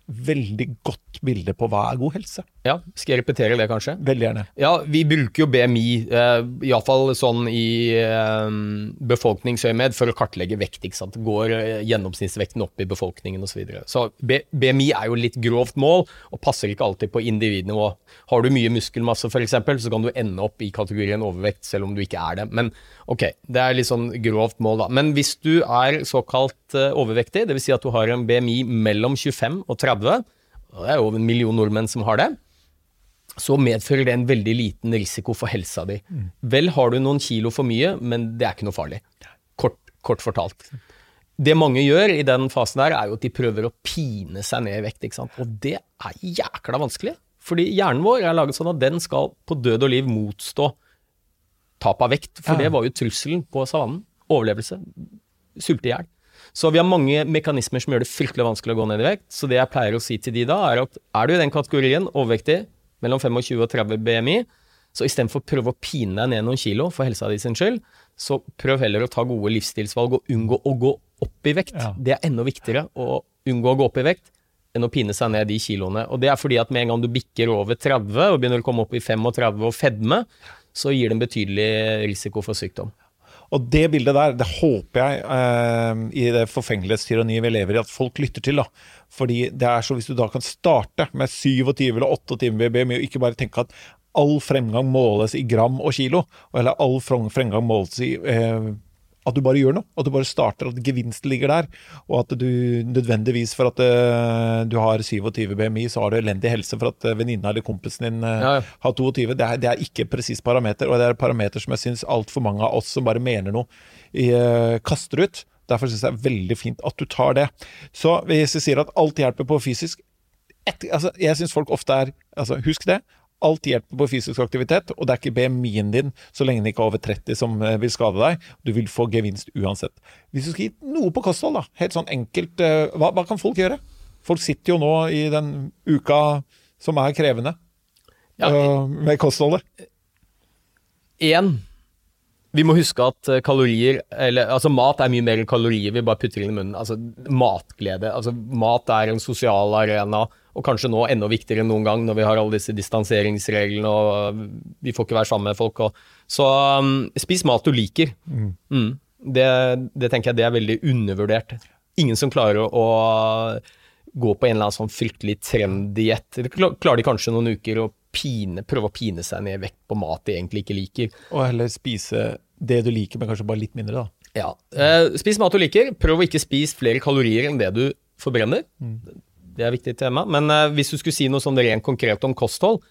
veldig godt bilde på hva er god helse. Ja, skal jeg repetere det, kanskje? Veldig gjerne. Ja, vi bruker jo BMI, eh, iallfall sånn i eh, befolkningsøyemed, for å kartlegge vekt. ikke sant? Går eh, gjennomsnittsvekten opp i befolkningen osv. Så, videre. så BMI er jo litt grovt mål, og passer ikke alltid på individnivå. Har du mye muskelmasse f.eks., så kan du ende opp i kategorien overvekt, selv om du ikke er det. Men ok, det er litt sånn grovt mål, da. Men hvis du er såkalt eh, overvektig, dvs. Si at du har en BMI mellom 25 og 30, og det er over en million nordmenn som har det, så medfører det en veldig liten risiko for helsa di. Vel har du noen kilo for mye, men det er ikke noe farlig. Kort, kort fortalt. Det mange gjør i den fasen der, er jo at de prøver å pine seg ned i vekt. ikke sant? Og det er jækla vanskelig. Fordi hjernen vår er laget sånn at den skal på død og liv motstå tap av vekt. For det var jo trusselen på savannen. Overlevelse. Sulte i hjel. Så vi har mange mekanismer som gjør det fryktelig vanskelig å gå ned i vekt. Så det jeg pleier å si til de da, er at er du i den kategorien, overvektig, mellom 25 og 30 BMI, så istedenfor å prøve å pine deg ned noen kilo for helsa di sin skyld, så prøv heller å ta gode livsstilsvalg og unngå å gå opp i vekt. Ja. Det er enda viktigere å unngå å gå opp i vekt enn å pine seg ned de kiloene. Og det er fordi at med en gang du bikker over 30 og begynner å komme opp i 35 og fedme, så gir det en betydelig risiko for sykdom. Og det bildet der, det håper jeg eh, i det forfengelighetstyranniet vi lever i, at folk lytter til. da. Fordi det er så hvis du da kan starte med 27 eller 28 med og ikke bare tenke at all fremgang måles i gram og kilo, eller all fremgang måles i eh, at du bare gjør noe. At du bare starter, at gevinsten ligger der. Og at du nødvendigvis for at uh, du har 27 BMI, så har du elendig helse for at uh, venninna eller kompisen din uh, ja, ja. har 22. Det er, det er ikke presis parameter, og det er parameter som jeg syns altfor mange av oss som bare mener noe, i, kaster ut. Derfor syns jeg det er veldig fint at du tar det. Så hvis jeg sier at alt hjelper på fysisk et, altså, Jeg syns folk ofte er altså, Husk det. Alt hjelper på fysisk aktivitet, og det er ikke BMI-en din så lenge den ikke er over 30 som eh, vil skade deg. Du vil få gevinst uansett. Hvis du skal gi noe på kosthold, da, helt sånn enkelt, eh, hva, hva kan folk gjøre? Folk sitter jo nå i den uka som er krevende ja. uh, med kostholdet. Én vi må huske at kalorier, eller, altså mat er mye mer enn kalorier vi bare putter inn i munnen. Altså Matglede. altså Mat er en sosial arena og kanskje nå enda viktigere enn noen gang når vi har alle disse distanseringsreglene og vi får ikke være sammen med folk. Og, så um, spis mat du liker. Mm. Mm. Det, det, tenker jeg det er veldig undervurdert. Ingen som klarer å, å gå på en eller annen sånn fryktelig trenddiett. Klarer de kanskje noen uker å pine, prøve å pine seg ned vekt på mat de egentlig ikke liker. Og heller spise det du liker, men kanskje bare litt mindre, da. Ja. Eh, spis mat du liker. Prøv å ikke spise flere kalorier enn det du forbrenner. Mm. Det er et viktig tema. Men uh, hvis du skulle si noe sånn rent konkret om kosthold,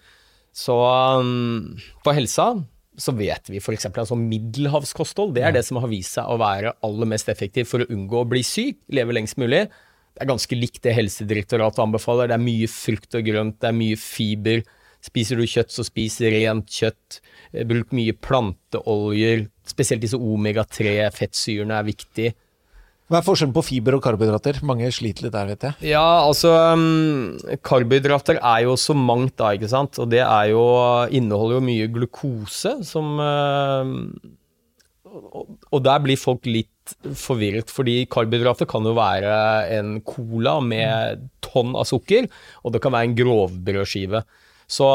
så um, på helsa så vet vi f.eks. at sånn middelhavskosthold det er det som har vist seg å være aller mest effektivt for å unngå å bli syk, leve lengst mulig. Det er ganske likt det Helsedirektoratet anbefaler. Det er mye frukt og grønt, det er mye fiber. Spiser du kjøtt, så spis rent kjøtt. Eh, bruk mye planteoljer. Spesielt disse omega-3-fettsyrene er viktig. Hva er forskjellen på fiber og karbohydrater? Mange sliter litt der, vet jeg. Ja, altså um, Karbohydrater er jo så mangt, da, ikke sant. Og det jo, inneholder jo mye glukose, som uh, Og der blir folk litt forvirret, fordi karbohydrater kan jo være en cola med tonn av sukker, og det kan være en grovbrødskive. Så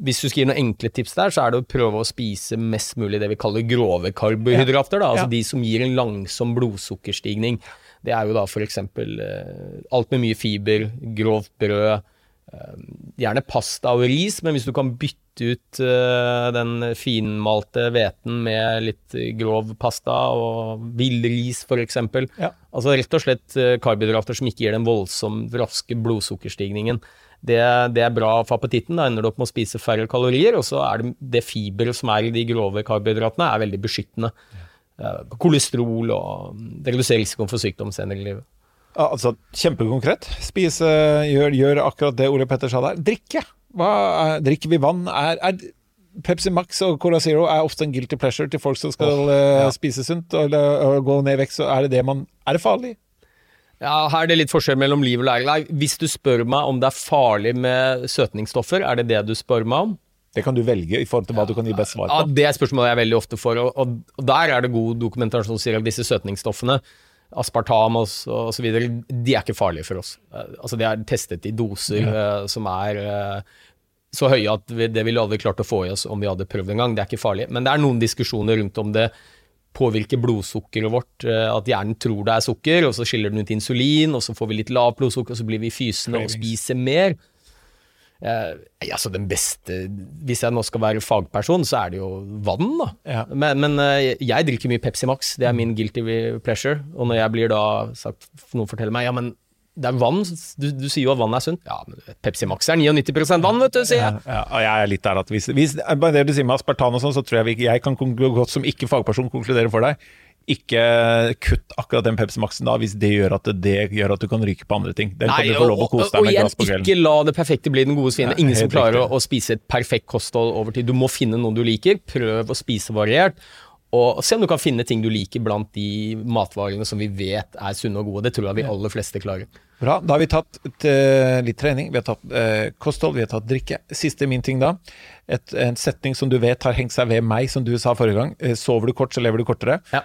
hvis du skal gi noen enkle tips der, så er det å prøve å spise mest mulig det vi kaller grove karbohydrater. Da, altså ja. de som gir en langsom blodsukkerstigning. Det er jo da f.eks. Eh, alt med mye fiber, grovt brød. Eh, gjerne pasta og ris, men hvis du kan bytte ut eh, den finmalte hveten med litt grov pasta og villris f.eks. Ja. Altså rett og slett karbohydrater som ikke gir den voldsomt raske blodsukkerstigningen det, det, er bra for appetitten. Da ender du opp med å spise færre kalorier. Og så er det, det fiber som er i de grove karbohydratene, er veldig beskyttende. Uh, kolesterol og det reduserer risikoen for sykdom senere i livet. Altså, Kjempekonkret. Spise, gjør, gjør, akkurat det Ole Petter sa der. Drikke! Er, drikker vi vann? Er, er, Pepsi Max og Cola Zero er ofte en guilty pleasure til folk som skal oh, ja. spise sunt og, og, gå ned i vekt. Så er det det man Er det farlig? Ja, Her er det litt forskjell mellom liv og lære. Hvis du spør meg om det er farlig med søtningsstoffer, er det det du spør meg om? Det kan du velge i forhold til hva du kan gi best svar på. Ja, Det er spørsmålet jeg veldig ofte får, og, og, og der er det god dokumentasjon som sier at disse søtningsstoffene, aspartam og så videre, de er ikke farlige for oss. Eh, altså De er testet i doser ja. uh, som er uh, så høye at vi, det ville aldri klart å få i oss om vi hadde prøvd en gang. Det er ikke farlig. Men det er noen diskusjoner rundt om det påvirker blodsukkeret vårt. Eh, at hjernen tror det er sukker, og så skiller den ut insulin, og så får vi litt lavt blodsukker, og så blir vi fysende og spiser mer. Eh, altså den beste Hvis jeg nå skal være fagperson, så er det jo vann, da. Ja. Men, men, eh, jeg drikker mye Pepsi Max, det er min guilty pleasure. Og når jeg blir da sagt Noen forteller meg ja, men det er vann. Du, du, sier jo at vann er sunt. Ja, men Pepsi Max er 99% vann, vet du, sier jeg. Ja, ja, og jeg er litt der at hvis, hvis Bare det du sier med aspartan og sånn, så tror jeg vi, jeg kan godt som ikke-fagperson konkludere for deg. Ikke kutt akkurat den Pepsi Maxen da, hvis det gjør at det gjør at du kan ryke på andre ting. Den Nei, kan du få lov å kose deg med glass på kvelden. Ikke la det perfekte bli den gode fiende. Ingen som klarer å, å, spise et perfekt kosthold over tid. Du må finne noe du liker. Prøv å spise variert. Og se om du kan finne ting du liker blant de matvarene som vi vet er sunne og gode. Det tror jeg vi aller fleste klarer. Bra. Da har vi tatt et, uh, litt trening, vi har tatt eh, kosthold, vi har tatt drikke. Siste min ting da. Et, en setning som du vet har hengt seg ved meg, som du sa forrige gang. Uh, sover du kort, så lever du kortere. Ja.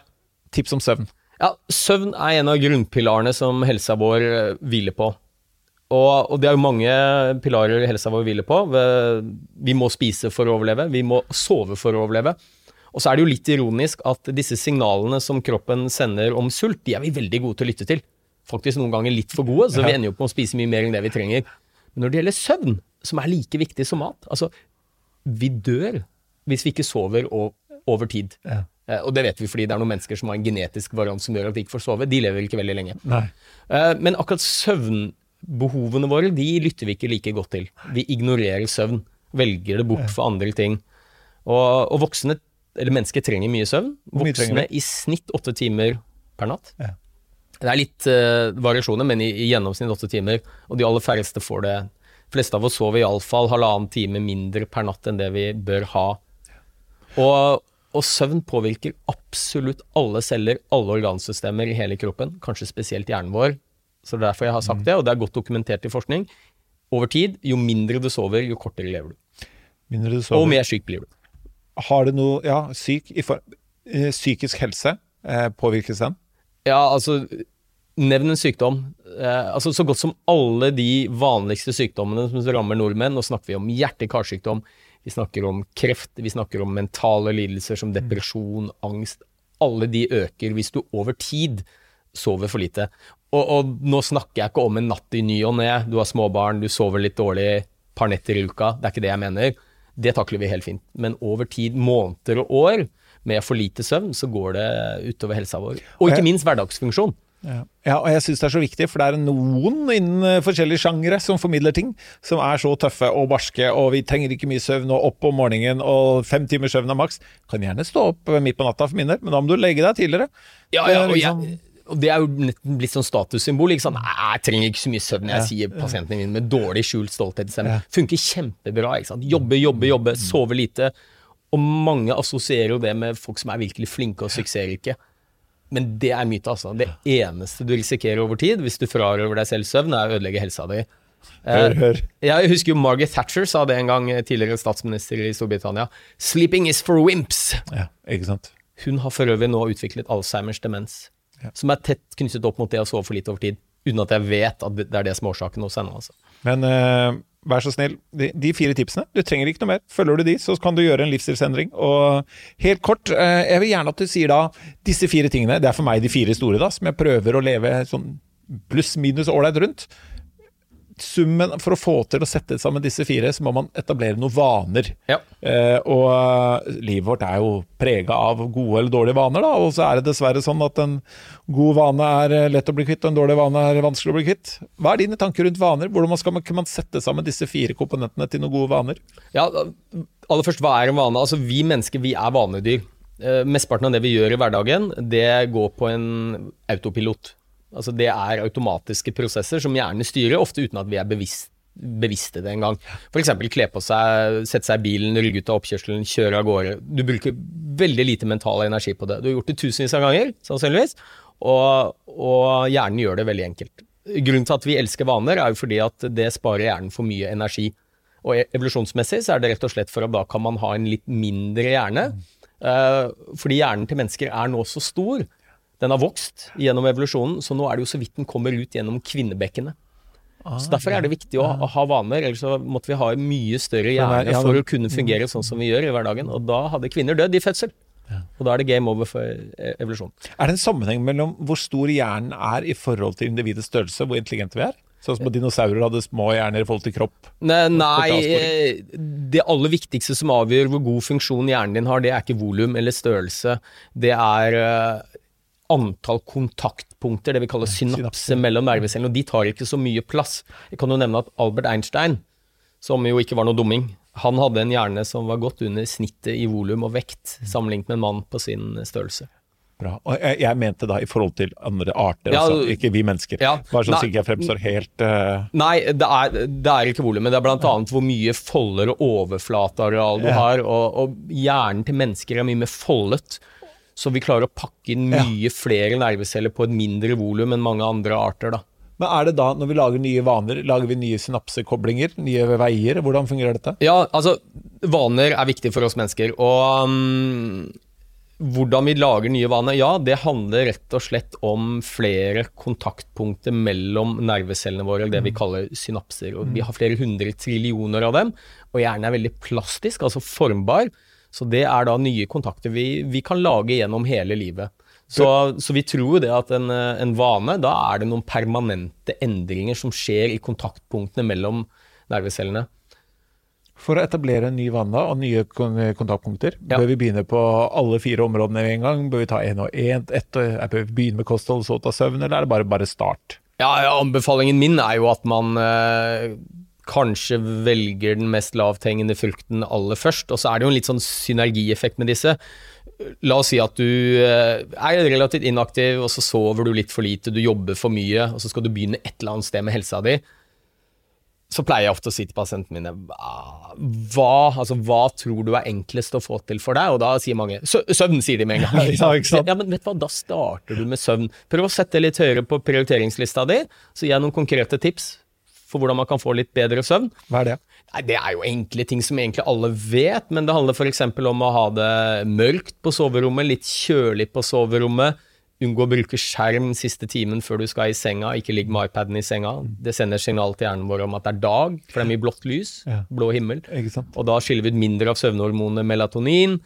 Tips om søvn. Ja, Søvn er en av grunnpilarene som helsa vår hviler på. Og, og det er jo mange pilarer helsa vår hviler på. Vi må spise for å overleve, vi må sove for å overleve. Og så er det jo litt ironisk at disse signalene som kroppen sender om sult, de er vi veldig gode til å lytte til. Faktisk noen ganger litt for gode, så vi ender jo opp med å spise mye mer enn det vi trenger. Men når det gjelder søvn, som er like viktig som mat Altså, vi dør hvis vi ikke sover over tid. Ja. Eh, og det vet vi fordi det er noen mennesker som har en genetisk variant som gjør at de ikke får sove. De lever ikke veldig lenge. Nei. Eh, men akkurat søvnbehovene våre, de lytter vi ikke like godt til. Vi ignorerer søvn. Velger det bort for andre ting. Og, og voksne, eller mennesker trenger mye søvn. Voksne i snitt åtte timer per natt. Ja. Det er litt uh, variasjoner, men i, i, gjennomsnitt åtte timer. Og de aller færreste får det. De fleste av oss sover iallfall halvannen time mindre per natt enn det vi bør ha. Og, og, søvn påvirker absolutt alle celler, alle organsystemer i hele kroppen, kanskje spesielt hjernen vår. Så det er derfor jeg har sagt mm. det, og det er godt dokumentert i forskning. Over tid, jo mindre du sover, jo kortere lever du. Du sover. Og mer syk blir du. Har det noe Ja, syk eh, Psykisk helse, eh, påvirkes den? Ja, altså Nevn en sykdom. Eh, altså Så godt som alle de vanligste sykdommene som rammer nordmenn. Nå snakker vi om hjerte-karsykdom, vi snakker om kreft, vi snakker om mentale lidelser som depresjon, angst. Alle de øker hvis du over tid sover for lite. Og, og nå snakker jeg ikke om en natt i ny og ne. Du har småbarn, du sover litt dårlig et par netter i uka. Det er ikke det jeg mener. Det takler vi helt fint. Men over tid, måneder og år, med for lite søvn, så går det utover helsa vår. Og ikke minst hverdagsfunksjon. Ja. ja, og jeg syns det er så viktig, for det er noen innen eh, forskjellige sjangere som formidler ting som er så tøffe og barske, og vi trenger ikke mye søvn, og opp om morgenen, og fem timers søvn er maks. Kan gjerne stå opp midt på natta for min del, men da må du legge deg tidligere. Ja, ja, og, liksom... jeg, og det er jo blitt sånn statussymbol. ikke sant? Jeg trenger ikke så mye søvn. Jeg sier pasientene mine med dårlig skjult stolthet. Funker kjempebra. ikke sant? Jobbe, jobbe, jobbe, sove lite. Og mange assosierer jo det med folk som er virkelig flinke og suksessrike. Men det er myte, altså. Det eneste du risikerer over tid, hvis du frarøver deg selv søvn, er å ødelegge helsa di. Hør, eh, hør. Jeg husker jo Margaret Thatcher sa det en gang, eh, tidligere statsminister i Storbritannia. 'Sleeping is for wimps'. Ja, ikke sant? Hun har for øvrig nå utviklet Alzheimers demens, ja. som er tett knyttet opp mot det å sove for lite over tid. Uten at jeg vet at det er det som er årsaken hos henne. Altså. Men uh vær så snill, de, de, fire tipsene. Du trenger ikke noe mer. Følger du de, så kan du gjøre en livsstilsendring. Og helt kort, uh, jeg vil gjerne at du sier da disse fire tingene. Det er for meg de fire store, da, som jeg prøver å leve sånn pluss-minus ålreit rundt summen For å få til å sette sammen disse fire, så må man etablere noen vaner. Ja. Eh, og uh, livet vårt er jo prega av gode eller dårlige vaner, da. Og så er det dessverre sånn at en god vane er eh, lett å bli kvitt, og en dårlig vane er vanskelig å bli kvitt. Hva er dine tanker rundt vaner? Hvordan skal man, kan man sette sammen disse fire komponentene til noen gode vaner? Ja, aller først, hva er en vane? Altså, Vi mennesker vi er vanedyr. Eh, mesteparten av det vi gjør i hverdagen, det går på en autopilot. Altså det er automatiske prosesser som gjerne styrer, ofte uten at vi er bevisst, bevisste det engang. F.eks. kle på seg, sette seg i bilen, rygge ut av oppkjørselen, kjøre av gårde. Du bruker veldig lite mental energi på det. Du har gjort det tusenvis av ganger, sannsynligvis, og, og hjernen gjør det veldig enkelt. Grunnen til at vi elsker vaner, er jo fordi at det sparer hjernen for mye energi. Og e- evolusjonsmessig så er det rett og slett for at da kan man ha en litt mindre hjerne. Uh, fordi hjernen til mennesker er nå så stor den har vokst gjennom evolusjonen, så nå er det jo så vidt den kommer ut gjennom kvinnebekkenet. Ah, så Derfor er det viktig å ha vaner, ellers så måtte vi ha mye større hjerne for å kunne fungere sånn som vi gjør i hverdagen. Og da hadde kvinner dødd i fødsel. Og da er det game over for e- evolusjon. Er det en sammenheng mellom hvor stor hjernen er i forhold til individets størrelse, hvor intelligente vi er? Sånn som dinosaurer hadde små hjerner i forhold til kropp? Nei, nei, eh, det aller viktigste som avgjør hvor god funksjon hjernen din har, det er ikke volum eller størrelse. Det er eh, antall kontaktpunkter, det vi kaller synapse mellom nervecellene, og de tar ikke så mye plass. Jeg kan jo nevne at Albert Einstein, som jo ikke var noe dumming, han hadde en hjerne som var godt under snittet i volum og vekt, sammenlignet med en mann på sin størrelse. Bra. Og jeg, jeg, mente da i forhold til andre arter, ja, altså, ikke vi mennesker. Ja, Bare sånn at jeg fremstår helt uh... Nei, det er, det er ikke volumet. Det er bl.a. hvor mye folder og overflateareal du ja. har. Og, og, hjernen til mennesker er mye mer foldet. Så vi klarer å pakke inn mye ja. flere nerveceller på et mindre volum enn mange andre arter. da. Men er det da, når vi lager nye vaner, lager vi nye synapsekoblinger? Nye veier? Hvordan fungerer dette? Ja, altså, vaner er viktig for oss mennesker. Og um, hvordan vi lager nye vaner? Ja, det handler rett og slett om flere kontaktpunkter mellom nervecellene våre, det vi Mm. kaller synapser. Og vi har flere hundre trillioner av dem, og hjernen er veldig plastisk, altså formbar. Så det er da nye kontakter vi, vi kan lage gjennom hele livet. Så, så vi tror jo det at en, en vane, da er det noen permanente endringer som skjer i kontaktpunktene mellom nervecellene. For å etablere en ny vane og nye kontaktpunkter, Ja. bør vi begynne på alle fire områdene med en gang? Bør vi ta én og én? Bør vi begynne med kosthold, så ta søvn, eller er det bare, bare start? Ja, ja, anbefalingen min er jo at man eh, kanskje velger den mest lavthengende frukten aller først, og så er det jo en litt sånn synergieffekt med disse. La oss si at du eh, er relativt inaktiv, og så sover du litt for lite, du jobber for mye, og så skal du begynne et eller annet sted med helsa di. Så pleier jeg ofte å si til pasientene mine "Hva- altså, hva tror du er enklest å få til for deg? Og da sier mange søvn, sier de med en gang. [LAUGHS] Ja? Ja, men vet du hva, da starter du med søvn. Prøv å sette det litt høyere på prioriteringslista di, så gir jeg noen konkrete tips for hvordan man kan få litt bedre søvn. Hva er det? Nei, Det er jo enkle ting som egentlig alle vet, men det handler f.eks. om å ha det mørkt på soverommet, litt kjølig på soverommet. Unngå å bruke skjerm siste timen før du skal i senga, ikke ligg med iPaden i senga. Det sender signal til hjernen vår om at det er dag, for det er mye blått lys, Ja. blå himmel. Og da skiller vi ut mindre av søvnhormonet melatonin.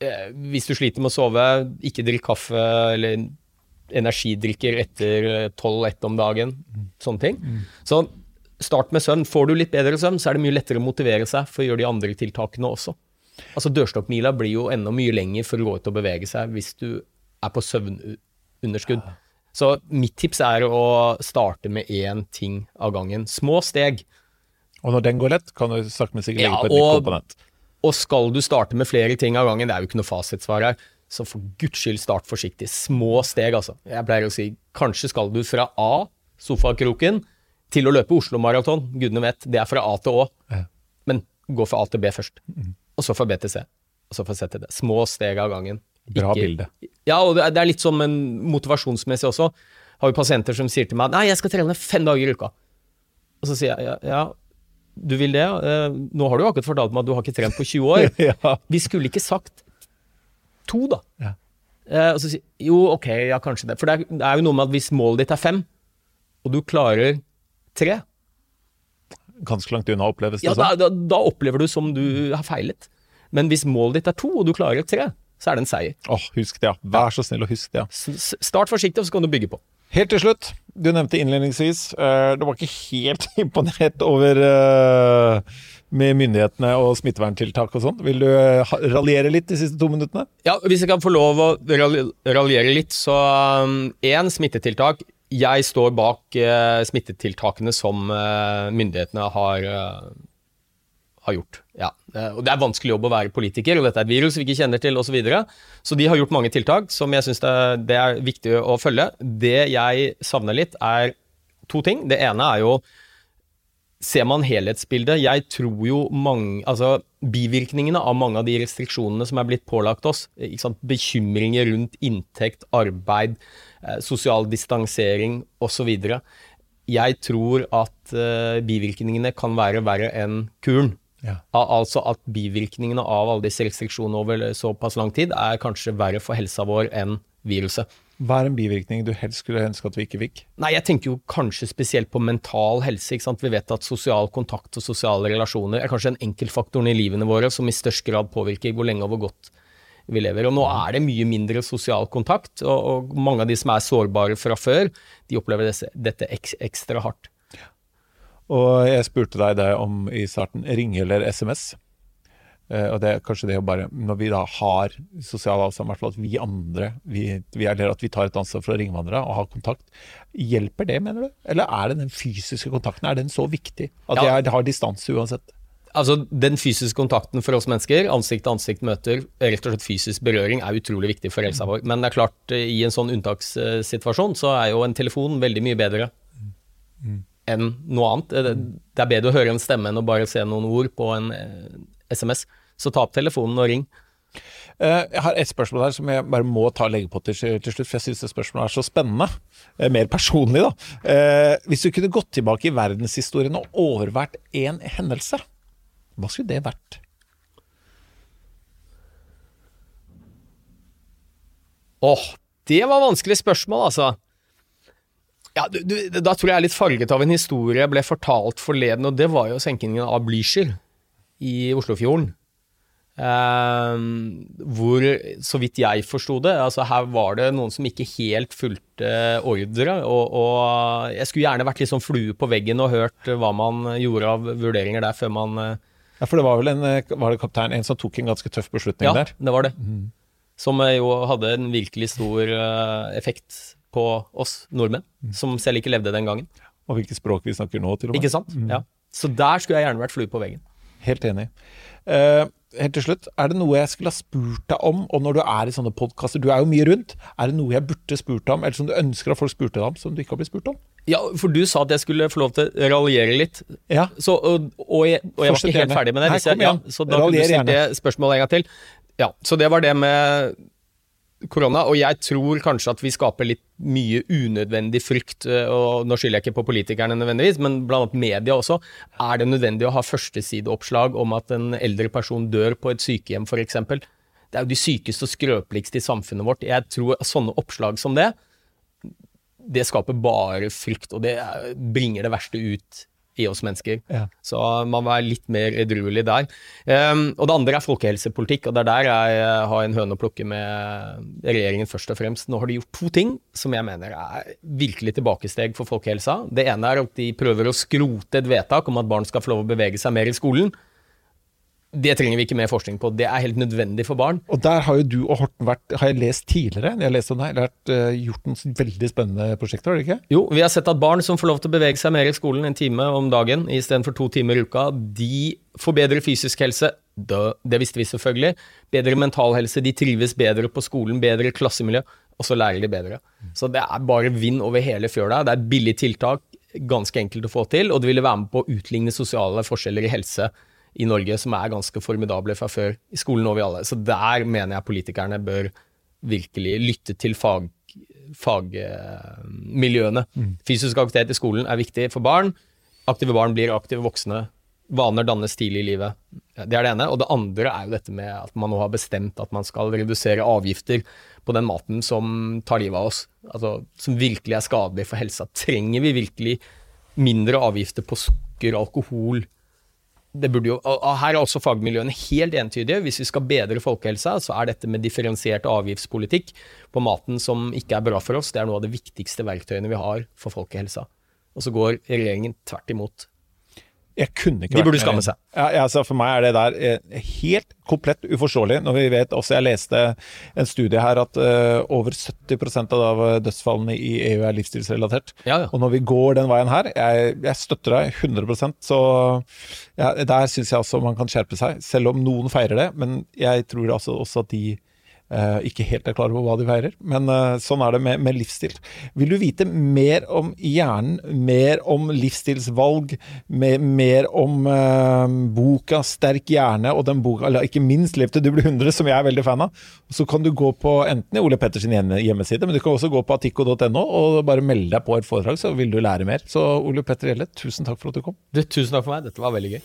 Eh, hvis du sliter med å sove, ikke drikk kaffe eller energidrikker etter tolv-ett om dagen. Sånne ting. Så start med søvn. Får du litt bedre søvn, så er det mye lettere å motivere seg for å gjøre de andre tiltakene også. Altså Dørstokkmila blir jo enda mye lenger for å gå ut og bevege seg hvis du er på søvnunderskudd. Så mitt tips er å starte med én ting av gangen. Små steg. Og når den går lett, kan du sakte, men sikkert legge Ja, på et nytt komponent. Og skal du starte med flere ting av gangen, det er jo ikke noe fasitsvar her, så for guds skyld start forsiktig. Små steg, altså. Jeg pleier å si kanskje skal du fra A, sofakroken, til å løpe Oslo Maraton. Gudene vet, det er fra A til Å. Ja. Men gå fra A til B først. Og så fra B til C. Og så fra C til D. Små steg av gangen. Bra bilde. Ja, og det er, litt sånn motivasjonsmessig også. Har jo pasienter som sier til meg Nei, jeg skal trene fem dager i uka. Og så sier jeg ja, ja du vil det? Eh, nå har du jo akkurat fortalt meg at du har ikke trent på 20 år. [LAUGHS] ja. Vi skulle ikke sagt to, da. Ja. Eh, og så sier jo, ok, ja, kanskje det. For det er, det er jo noe med at hvis målet ditt er fem, og du klarer tre, Ganske langt unna oppleves det ja, sånn. da, da, da opplever du som du har feilet. Men hvis målet ditt er to, og du klarer tre, så er det en seier. Åh, husk det, ja. Vær så snill og husk det, ja. Start forsiktig, og så kan du bygge på. Helt til slutt, du nevnte innledningsvis uh, Du var ikke helt [LAUGHS] imponert over uh, med myndighetene og smitteverntiltak og sånn. Vil du eh, raljere litt de siste to minuttene? Ja, Hvis jeg kan få lov å ralj- raljere litt, så én smittetiltak. Jeg står bak eh, smittetiltakene som eh, myndighetene har, eh, har gjort. Ja. Eh, og Det er vanskelig jobb å være politiker, og dette er et virus vi ikke kjenner til osv. Så, videre. så de har gjort mange tiltak som jeg syns det, det er viktig å følge. Det jeg savner litt, er to ting. Det ene er jo Ser man helhetsbildet Jeg tror jo mange Altså, bivirkningene av mange av de restriksjonene som er blitt pålagt oss, bekymringer rundt inntekt, arbeid, sosial distansering osv. Jeg tror at eh, bivirkningene kan være verre enn kuren. Ja. Altså at bivirkningene av alle disse restriksjonene over såpass lang tid er kanskje verre for helsa vår enn viruset. Hva er en bivirkning du helst skulle ønske at vi ikke fikk? Nei, jeg tenker jo kanskje spesielt på mental helse. ikke sant? Vi vet at sosial kontakt og sosiale relasjoner er kanskje den enkeltfaktoren i livene våre som i størst grad påvirker hvor lenge og hvor godt vi lever. Og nå er det mye mindre sosial kontakt, og, og mange av de som er sårbare fra før, de opplever desse, dette ek, ekstra hardt. Og jeg spurte deg det om i starten, ringe eller SMS. Uh, og det er kanskje det å bare, når vi da har sosial avstand, i hvert fall at vi andre, vi, vi, der at vi tar et ansvar for å ringe hverandre og ha kontakt, hjelper det, mener du? Eller er det den fysiske kontakten, er den så viktig? At Ja. jeg har distanse uansett? Altså, Den fysiske kontakten for oss mennesker, ansikt-til-ansikt-møter, rett og slett fysisk berøring, er utrolig viktig for helsa vår. Men det er klart, eh, i en sånn unntakssituasjon, så er jo en telefon veldig mye bedre enn noe annet. Det- er bedre å høre en stemme enn å bare se noen ord på en eh, SMS. Så ta opp telefonen og ring. Eh, Jeg har et spørsmål her som jeg bare må ta legge på til, til slutt, for jeg syns det spørsmålet er så spennende. Eh, Mer personlig, da. Eh, Hvis du kunne gått tilbake i verdenshistorien og overvært én hendelse, hva skulle det vært? Åh, det var vanskelig spørsmål, altså. Ja, du, du, da tror jeg jeg er litt farget av en historie jeg ble fortalt forleden, og det var jo senkingen av Blücher i Oslofjorden. Eh, hvor, så vidt jeg forsto det, altså her var det noen som ikke helt fulgte ordre. Og, og jeg skulle gjerne vært litt sånn flue på veggen og hørt hva man gjorde av vurderinger der før man eh, Ja, for det var vel en eh, var det kaptein, en som tok en ganske tøff beslutning Ja, der. det var det. Som eh, jo hadde en virkelig stor eh, effekt på oss nordmenn, som selv ikke levde den gangen. Og hvilket språk vi snakker nå, til og med. Ikke sant? Ja. Så der skulle jeg gjerne vært flue på veggen. Helt enig. Eh, helt til slutt, er det noe jeg skulle ha spurt deg om, og når du er i sånne podkaster, du er jo mye rundt, er det noe jeg burde spurt deg om, eller som du ønsker at folk spurte deg om, som du ikke har blitt spurt om? Ja, for du sa at jeg skulle få lov til å raljere litt. Ja. Så, og, og, jeg, og jeg var ikke helt ferdig med det. Her, jeg. Ja, så da kunne du stilt det spørsmålet en gang til. Ja, så det var det med korona, og jeg tror kanskje at vi skaper litt mye unødvendig frykt, eh, og nå skylder jeg ikke på politikerne nødvendigvis, men blant media også. Er det nødvendig å ha førstesideoppslag om at en eldre person dør på et sykehjem f.eks.? Det er jo de sykeste og skrøpeligste i samfunnet vårt. Jeg tror at sånne oppslag som det, det skaper bare frykt, og det er- bringer det verste ut i oss mennesker. Ja. Så man må være litt mer edruelig der. Um, og det andre er folkehelsepolitikk, og det er der jeg eh, har en høne å plukke med regjeringen først og fremst. Nå har de gjort to ting som jeg mener er virkelig tilbakesteg for folkehelsa. Det ene er at de prøver å skrote et vedtak om at barn skal få lov å bevege seg mer i skolen. Det trenger vi ikke mer forskning på. Det er helt nødvendig for barn. Og der har jo du og Horten vært, har jeg lest tidligere, jeg har lest om deg, eller vært, eh, gjort noen veldig spennende prosjekter, har du ikke? Jo, vi har sett at barn som får lov til å bevege seg mer i skolen en time om dagen istedenfor to timer i uka, de får bedre fysisk helse. Det visste vi selvfølgelig. Bedre mental helse. De trives bedre på skolen, bedre klassemiljø, og så lærer de bedre. Så det er bare vind over hele fjøla. Det er et billig tiltak, ganske enkelt å få til, og det ville være med på å utligne sosiale forskjeller i helse i Norge, som er ganske formidable fra før. I skolen når vi alle. Så der mener jeg politikerne bør virkelig lytte til fag fagmiljøene. Fysisk aktivitet i skolen er viktig for barn. Aktive barn blir aktive voksne. Vaner dannes tidlig i livet. Det er det ene. Og det andre er jo dette med at man nå har bestemt at man skal redusere avgifter på den maten som tar livet av oss. Altså, som virkelig er skadelig for helsa. Trenger vi virkelig mindre avgifter på sukker, alkohol? Det jo, og her er også fagmiljøene helt entydige. Hvis vi skal bedre folkehelsa, så er dette med differensiert avgiftspolitikk på maten som ikke er bra for oss, det er noe av de viktigste verktøyene vi har for folkehelsa. Og så går regjeringen tvert imot. Jeg kunne ikke De burde skamme seg. Ja, altså for meg er det der eh, helt komplett uforståelig, når vi vet også Jeg leste en studie her at uh, over 70% av dødsfallene i EU er livsstilsrelatert. Ja, ja. Og når vi går den veien her, jeg, jeg støtter deg 100% så ja, der syns jeg også man kan skjerpe seg. Selv om noen feirer det, men jeg tror altså også at de ikke helt er klar over hva de feirer. Men eh, sånn er det med, med livsstil. Vil du vite mer om hjernen, mer om livsstilsvalg, mer, mer om eh, boka 'Sterk hjerne' og den boka, eller ikke minst 'Lev til du blir 100', som jeg er veldig fan av, så kan du gå på enten i Ole Petters hjemmeside, men du kan også gå på atikko.no og bare melde deg på et foredrag, så vil du lære mer. Så Ole Petter Gjelle, tusen takk for at du kom. Du, tusen takk for meg, dette var veldig gøy.